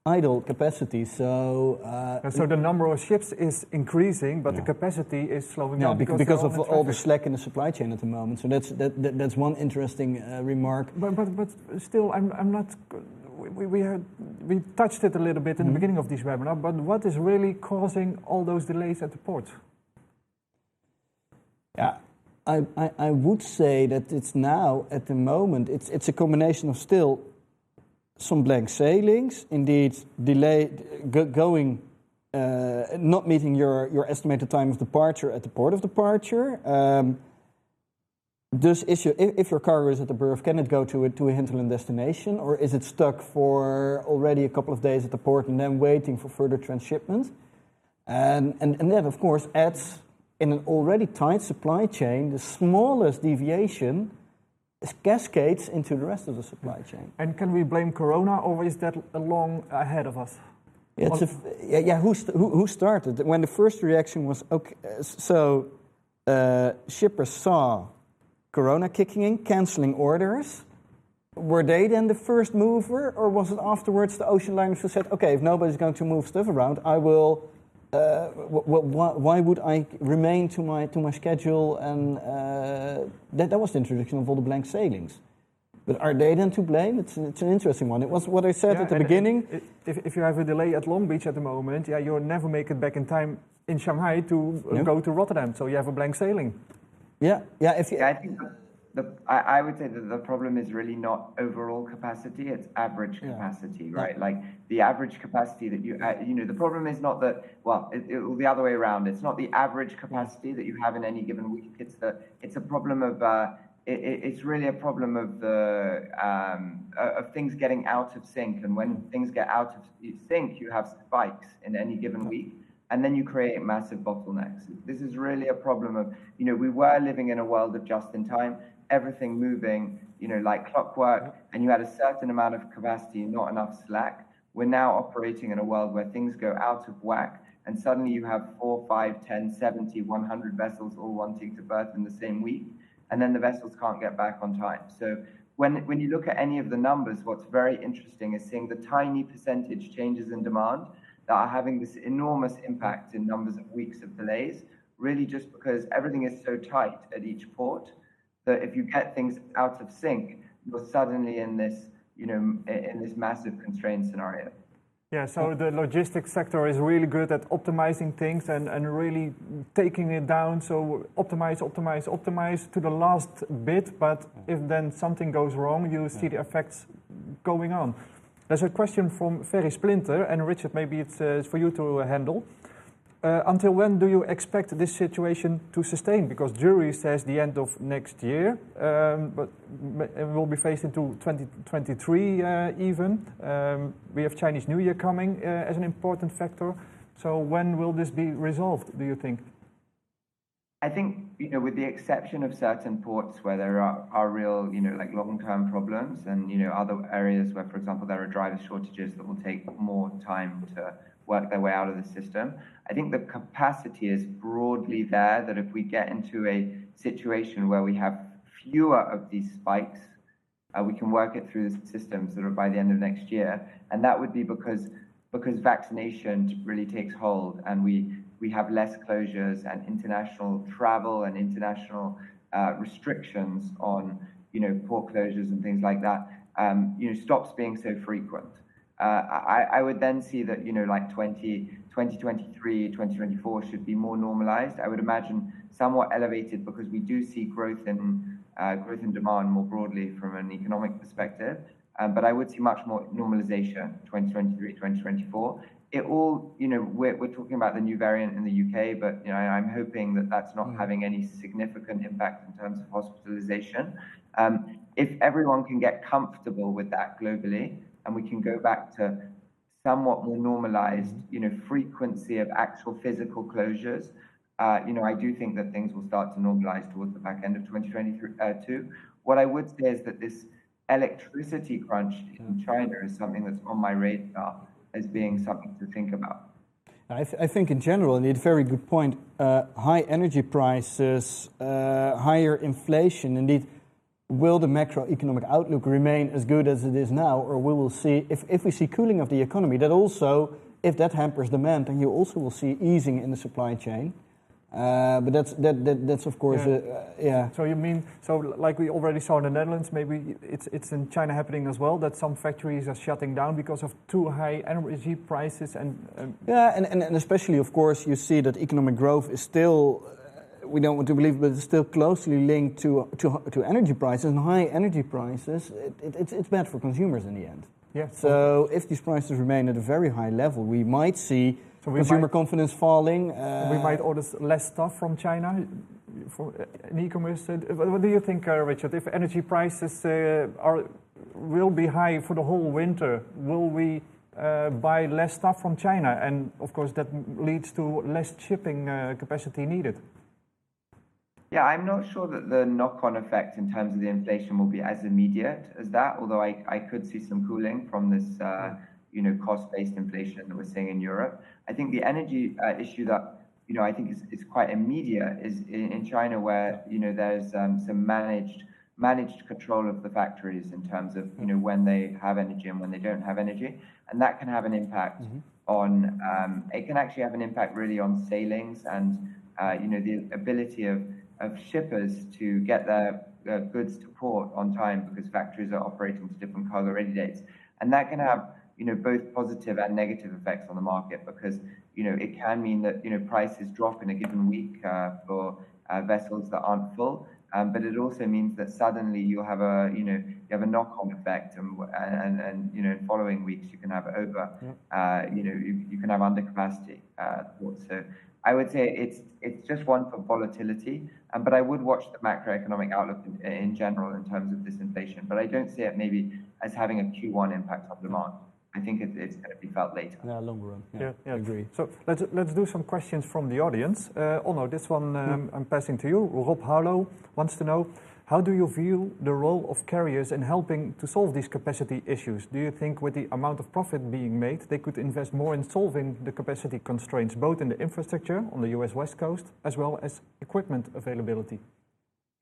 idle capacity. So, uh, And so the number of ships is increasing, but the capacity is slowing yeah, down because, because, because of all in all the slack in the supply chain at the moment. So that's that, that that's one interesting uh, remark. But, but, but still, I'm, I'm not. We, we, we, had, we touched it a little bit in Mhm. the beginning of this webinar, but what is really causing all those delays at the port? Yeah, I, I, I would say that it's now at the moment it's it's a combination of still some blank sailings, indeed delay go, going. Uh, not meeting your, your estimated time of departure at the port of departure. Um, dus is your, if, if your cargo is at the berth, can it go to a, to a hinterland destination, or is it stuck for already a couple of days at the port and then waiting for further transshipment? And, and, and that, of course, adds in an already tight supply chain, the smallest deviation cascades into the rest of the supply chain. And can we blame Corona, or is that long ahead of us? Yeah, a yeah, yeah who, st who, who started? When the first reaction was, okay, so uh, shippers saw Corona kicking in, canceling orders. Were they then the first mover, or was it afterwards the ocean liners who said, okay, if nobody's going to move stuff around, I will. Uh, wh wh wh why would I remain to my to my schedule? And uh, that that was the introduction of all the blank sailings. But are they then to blame? It's, it's an interesting one. It was what I said Yeah, at the beginning. and If, if you have a delay at Long Beach at the moment, yeah, you'll never make it back in time in Shanghai to uh, No. go to Rotterdam, so you have a blank sailing. Yeah, yeah. If you, Yeah, I I would say that the problem is really not overall capacity, it's average capacity, Yeah. right? Yeah. Like, the average capacity that you uh, you know, the problem is not that. Well, it's the other way around. It's not the average capacity that you have in any given week. It's a problem of, uh, it's really a problem um, of things getting out of sync. And when mm. things get out of sync, you have spikes in any given week, and then you create massive bottlenecks. This is really a problem of, you know, we were living in a world of just in time, everything moving, you know, like clockwork, and you had a certain amount of capacity and not enough slack. We're now operating in a world where things go out of whack, and suddenly you have four, five, 10, 70, 100 vessels all wanting to berth in the same week, and then the vessels can't get back on time. So when, when you look at any of the numbers, what's very interesting is seeing the tiny percentage changes in demand that are having this enormous impact in numbers of weeks of delays, really just because everything is so tight at each port, that if you get things out of sync, you're suddenly in this, you know, in this massive constraint scenario. Yeah. So the logistics sector is really good at optimizing things and really taking it down. So optimize optimize, optimize to the last bit. But if then something goes wrong, you see the effects going on. There's a question from Ferry Splinter, and Richard, maybe it's uh, for you to handle. Uh, until when do you expect this situation to sustain? Because Drewry says the end of next year, um, but it will be phased into 2023, uh, even. Um, we have Chinese New Year coming uh, as an important factor. So when will this be resolved, do you think? I think, you know, with the exception of certain ports where there are, are real, you know, like long-term problems and, you know, other areas where, for example, there are driver shortages that will take more time to work their way out of the system. I think the capacity is broadly there, that if we get into a situation where we have fewer of these spikes, uh, we can work it through the systems sort of by the end of next year. And that would be because because vaccination really takes hold and we we have less closures and international travel and international uh, restrictions on, you know, port closures and things like that, um, you know, stops being so frequent. Uh, I would then see that, you know, like 2023, 2024 should be more normalized. I would imagine somewhat elevated because we do see growth in uh, growth in demand more broadly from an economic perspective. Um, but I would see much more normalization, 2023, 2024. It all, you know, we're talking about the new variant in the U.K., but, you know, I'm hoping that that's not mm. having any significant impact in terms of hospitalization. Um, if everyone can get comfortable with that globally, and we can go back to somewhat more normalized, you know, frequency of actual physical closures, uh, you know, I do think that things will start to normalize towards the back end of 2022. Uh, what I would say is that this electricity crunch in mm. China is something that's on my radar as being something to think about. I think in general, indeed, very good point. Uh, high energy prices, higher inflation, indeed, will the macroeconomic outlook remain as good as it is now? Or we will see if if we see cooling of the economy, that also, if that hampers demand, then you also will see easing in the supply chain. Uh, but that's that, that that's of course. Yeah. Yeah. You mean, so like we already saw in the Netherlands, maybe it's it's in China happening as well, that some factories are shutting down because of too high energy prices and Yeah. and, and And especially of course, you see that economic growth is still, we don't want to believe, but it's still closely linked to to, to energy prices. And high energy prices, it's it's bad for consumers in the end. Yeah. So if these prices remain at a very high level, we might see. So we might- Consumer confidence falling. We might order less stuff from China for uh, e-commerce. Uh, what do you think, uh, Richard? If energy prices are will be high for the whole winter, will we buy less stuff from China? And of course, that leads to less shipping capacity needed. Yeah. I'm not sure that the knock-on effect in terms of the inflation will be as immediate as that, although I I could see some cooling from this, uh, hmm. you know, cost-based inflation that we're seeing in Europe. I think the energy uh, issue that, you know, I think is is quite immediate is in China, where, you know, there's um, some managed managed control of the factories in terms of, you hmm. know, when they have energy and when they don't have energy. And that can have an impact. Mm-hmm. On um it can actually have an impact really on sailings and, uh, you know, the ability of shippers to get their goods to port on time because factories are operating to different cargo-ready dates. And that can have, you know, both positive and negative effects on the market because, you know, it can mean that, you know, prices drop in a given week for vessels that aren't full. Um, but it also means that suddenly you'll have a, you know, you have a knock-on effect, and, and, and you know, in following weeks you can have over, uh, you know, you, you can have undercapacity. Uh, so I would say it's it's just one for volatility, um, but I would watch the macroeconomic outlook in, in general in terms of this inflation. But I don't see it maybe as having a Q1 impact on demand. I think it, it's going to be felt later. Yeah, longer run. Yeah, yeah, yeah. I agree. So let's let's do some questions from the audience. Uh, no, this one um, I'm passing to you. Rob Harlow wants to know. How do you view the role of carriers in helping to solve these capacity issues? Do you think with the amount of profit being made, they could invest more in solving the capacity constraints, both in the infrastructure on the US West Coast, as well as equipment availability?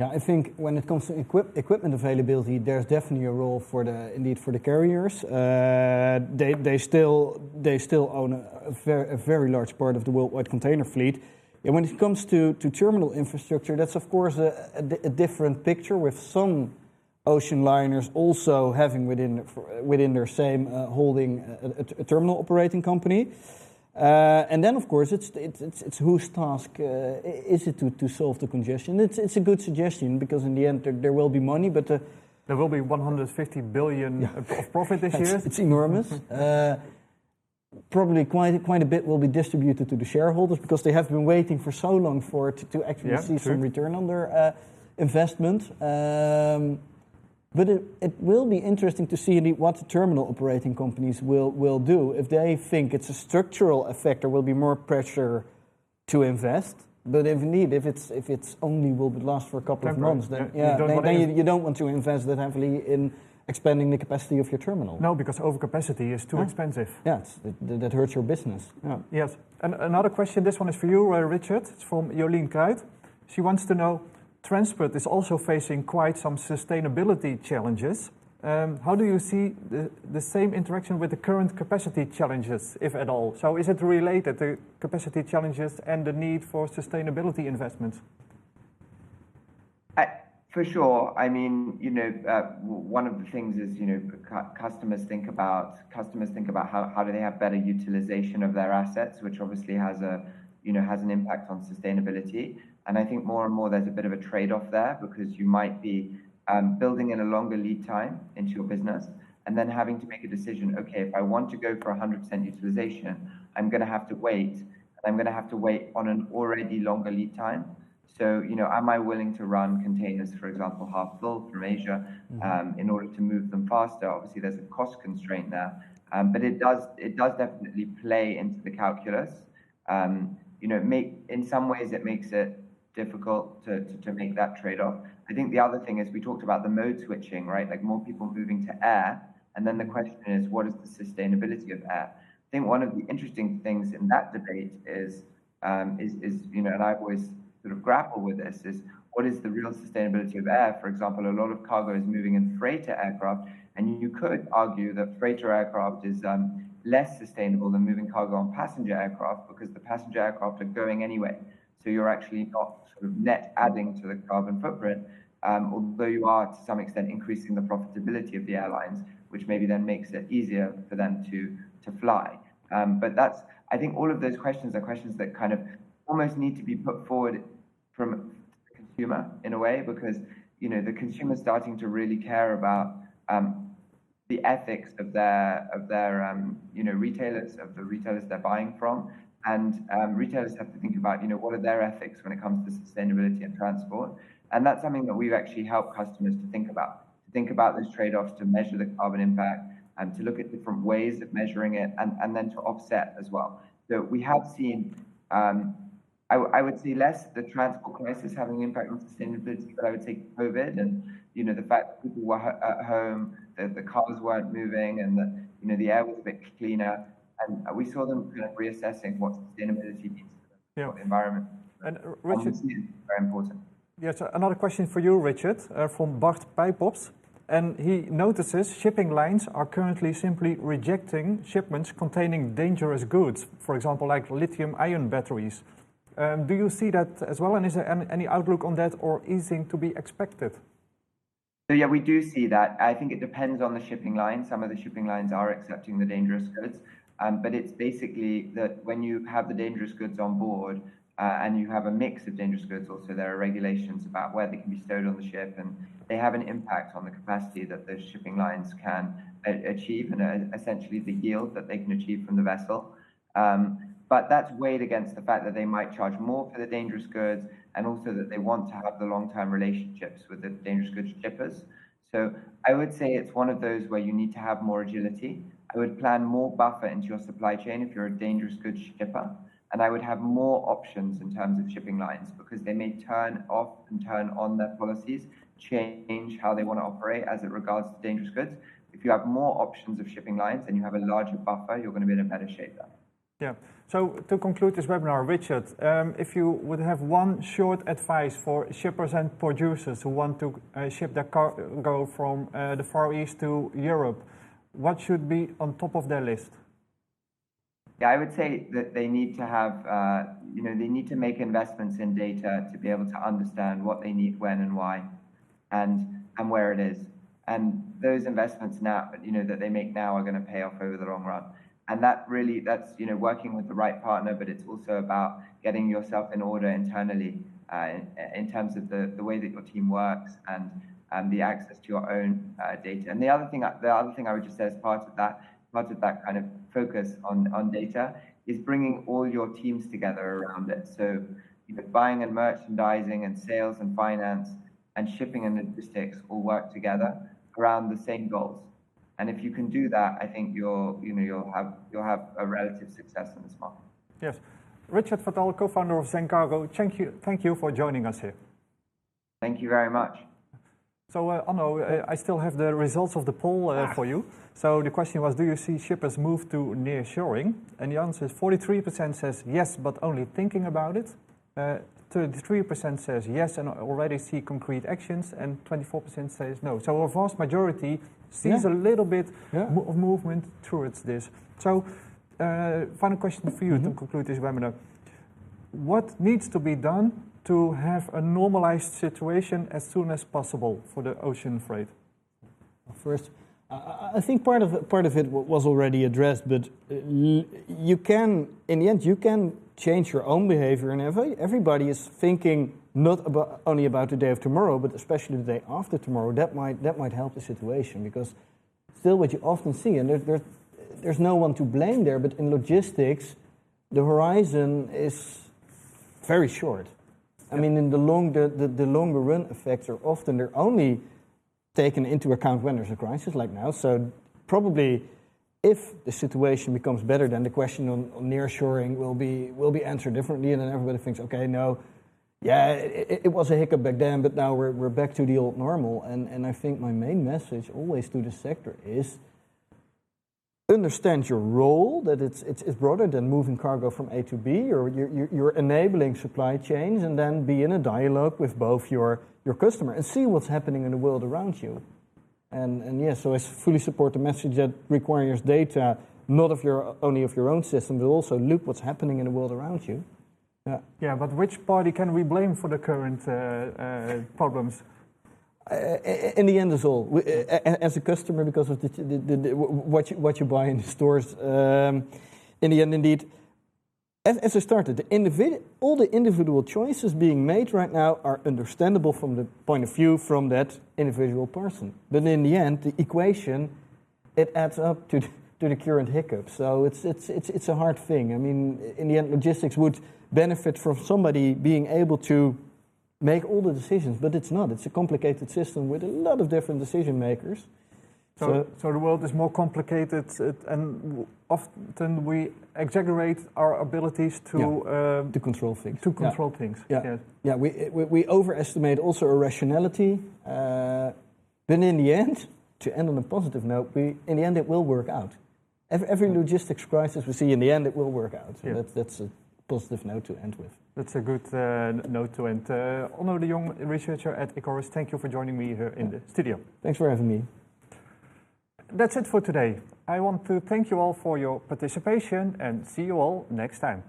Yeah, I think when it comes to equip, equipment availability, there's definitely a role for the indeed for the carriers. Uh, they they still they still own a, a, very, a very large part of the worldwide container fleet. And when it comes to, to terminal infrastructure, that's of course a, a, a different picture with some ocean liners also having within within their same uh, holding a, a, terminal operating company. Uh, and then, of course, it's, it's, it's, it's whose task uh, is it to, to solve the congestion? It's, it's a good suggestion because in the end there, there will be money, but uh, there will be 150 billion yeah. of profit this year. It's enormous. Probably quite quite a bit will be distributed to the shareholders because they have been waiting for so long for it to, actually yeah, see true. some return on their uh, investment. Um, but it, it will be interesting to see what the terminal operating companies will, will do. If they think it's a structural effect, there will be more pressure to invest. But if indeed, if it's if it's only will last for a couple Temporary. of months, then yeah, yeah then, then you, you, don't want to invest that heavily in expanding the capacity of your terminal. No, because overcapacity is too expensive. Yeah, it, that hurts your business. Yeah. Yes. And another question. This one is for you, uh, Richard. It's from Jolien Kruid. She wants to know transport is also facing quite some sustainability challenges. Um, how do you see the, the same interaction with the current capacity challenges, if at all? So is it related, the capacity challenges and the need for sustainability investments? I, for sure. I mean, you know, uh, one of the things is, you know, customers think about customers think about how, how do they have better utilization of their assets, which obviously has a, you know, has an impact on sustainability. And I think more and more there's a bit of a trade-off there because you might be um, building in a longer lead time into your business and then having to make a decision, okay, if I want to go for 100% utilization, I'm going to have to wait. And I'm going to have to wait on an already longer lead time. So, you know, am I willing to run containers, for example, half full from Asia mm-hmm. um, in order to move them faster? Obviously, there's a cost constraint there, um, but it does it does definitely play into the calculus. Um, you know, make in some ways it makes it difficult to, to, to make that trade-off. I think the other thing is we talked about the mode switching, right? Like more people moving to air. And then the question is, what is the sustainability of air? I think one of the interesting things in that debate is, um, is, is, you know, and I've always sort of grapple with this, is what is the real sustainability of air? For example, a lot of cargo is moving in freighter aircraft, and you could argue that freighter aircraft is um, less sustainable than moving cargo on passenger aircraft because the passenger aircraft are going anyway. So you're actually not sort of net adding to the carbon footprint, um, although you are to some extent increasing the profitability of the airlines, which maybe then makes it easier for them to to fly. Um, but that's I think all of those questions are questions that kind of almost need to be put forward from the consumer in a way because you know the consumer is starting to really care about um, the ethics of their of their um, you know retailers of the retailers they're buying from and um, retailers have to think about, you know, what are their ethics when it comes to sustainability and transport. And that's something that we've actually helped customers to think about, to think about those trade-offs, to measure the carbon impact, and to look at different ways of measuring it, and, and then to offset as well. So we have seen, um, I, I would say less the transport crisis having an impact on sustainability, but I would say COVID and, you know, the fact that people were at home, that the cars weren't moving, and that, you know, the air was a bit cleaner and we saw them kind of reassessing what sustainability means to yeah. the environment. And uh, Richard, very important. Yes, another question for you, Richard, uh, from Bart Pijpops. And he notices shipping lines are currently simply rejecting shipments containing dangerous goods, for example, like lithium ion batteries. Um, do you see that as well? And is there any, outlook on that or easing to be expected? So yeah, we do see that. I think it depends on the shipping line. Some of the shipping lines are accepting the dangerous goods. Um, but it's basically that when you have the dangerous goods on board, uh, and you have a mix of dangerous goods. Also, there are regulations about where they can be stowed on the ship, and they have an impact on the capacity that those shipping lines can achieve and uh, essentially the yield that they can achieve from the vessel. But that's weighed against the fact that they might charge more for the dangerous goods and also that they want to have the long-term relationships with the dangerous goods shippers. So I would say it's one of those where you need to have more agility. I would plan more buffer into your supply chain if you're a dangerous goods shipper and I would have more options in terms of shipping lines because they may turn off and turn on their policies, change how they want to operate as it regards to dangerous goods. If you have more options of shipping lines and you have a larger buffer, you're going to be in a better shape then. Yeah. So to conclude this webinar, Richard, um, if you would have one short advice for shippers and producers who want to uh, ship their cargo from uh, the Far East to Europe, what should be on top of their list? Yeah, I would say that they need to have, uh, you know, they need to make investments in data to be able to understand what they need, when, and why, and and where it is. And those investments now, you know, that they make now are going to pay off over the long run. And that really, that's you know, working with the right partner, but it's also about getting yourself in order internally uh, in, in, terms of the, the way that your team works and the access to your own uh, data. And the other thing, the other thing I would just say as part of that part of that kind of focus on, on data is bringing all your teams together around it. So you know, buying and merchandising and sales and finance and shipping and logistics all work together around the same goals. And if you can do that, I think you'll, you know, you'll have, you'll have a relative success in this market. Yes. Richard Fattal, co-founder of Zencargo, thank you, thank you for joining us here. Thank you very much. So, uh, Onno, uh, I still have the results of the poll uh, ah. for you. So the question was, do you see shippers move to nearshoring? And the answer is 43% says yes, but only thinking about it. 33% uh, says yes and already see concrete actions, and 24% says no. So a vast majority sees yeah. a little bit yeah. of movement towards this. So, uh, final question for you mm -hmm. to conclude this webinar. What needs to be done to have a normalized situation as soon as possible for the ocean freight? First, I think part of it, part of it was already addressed, but uh, you can, in the end, you can change your own behavior, and everybody is thinking not about, only about the day of tomorrow, but especially the day after tomorrow. That might that might help the situation because still, what you often see, and there, there, there's no one to blame there, but in logistics, the horizon is very short. I mean, in the long the, the, the longer run effects are often they're only taken into account when there's a crisis like now. So probably if the situation becomes better, then the question on, on nearshoring will be will be answered differently, and then everybody thinks, okay, no, yeah, it, it, was a hiccup back then, but now we're we're back to the old normal. And and I think my main message always to the sector is understand your role that it's, it's, it's broader than moving cargo from A to B. You're, you're, you're enabling supply chains and then be in a dialogue with both your, your customer and see what's happening in the world around you. And, and yeah, so I fully support the message that requires data, not of your, only of your own system, but also look what's happening in the world around you. Yeah, yeah but which party can we blame for the current uh, uh, problems? Uh, in the end, as all, uh, as a customer, because of the, the, the, what, you, what you buy in the stores, um, in the end, indeed, as, as I started, the all the individual choices being made right now are understandable from the point of view from that individual person. But in the end, the equation, it adds up to, to the current hiccup. So it's, it's, it's, it's a hard thing. I mean, in the end, logistics would benefit from somebody being able to make all the decisions, but it's not. It's a complicated system with a lot of different decision makers. So, so, so the world is more complicated, and often we exaggerate our abilities to yeah, um, to control things. To control yeah. things. Yeah, yes. yeah. We, we, we overestimate also irrationality, uh, but in the end, to end on a positive note, we in the end it will work out. Every, every logistics crisis we see in the end it will work out. So yeah. that's that's a positive note to end with. That's a good uh, note to end. Uh, Onno de Jong, researcher at Ecorys, thank you for joining me here in the studio. Thanks for having me. That's it for today. I want to thank you all for your participation and see you all next time.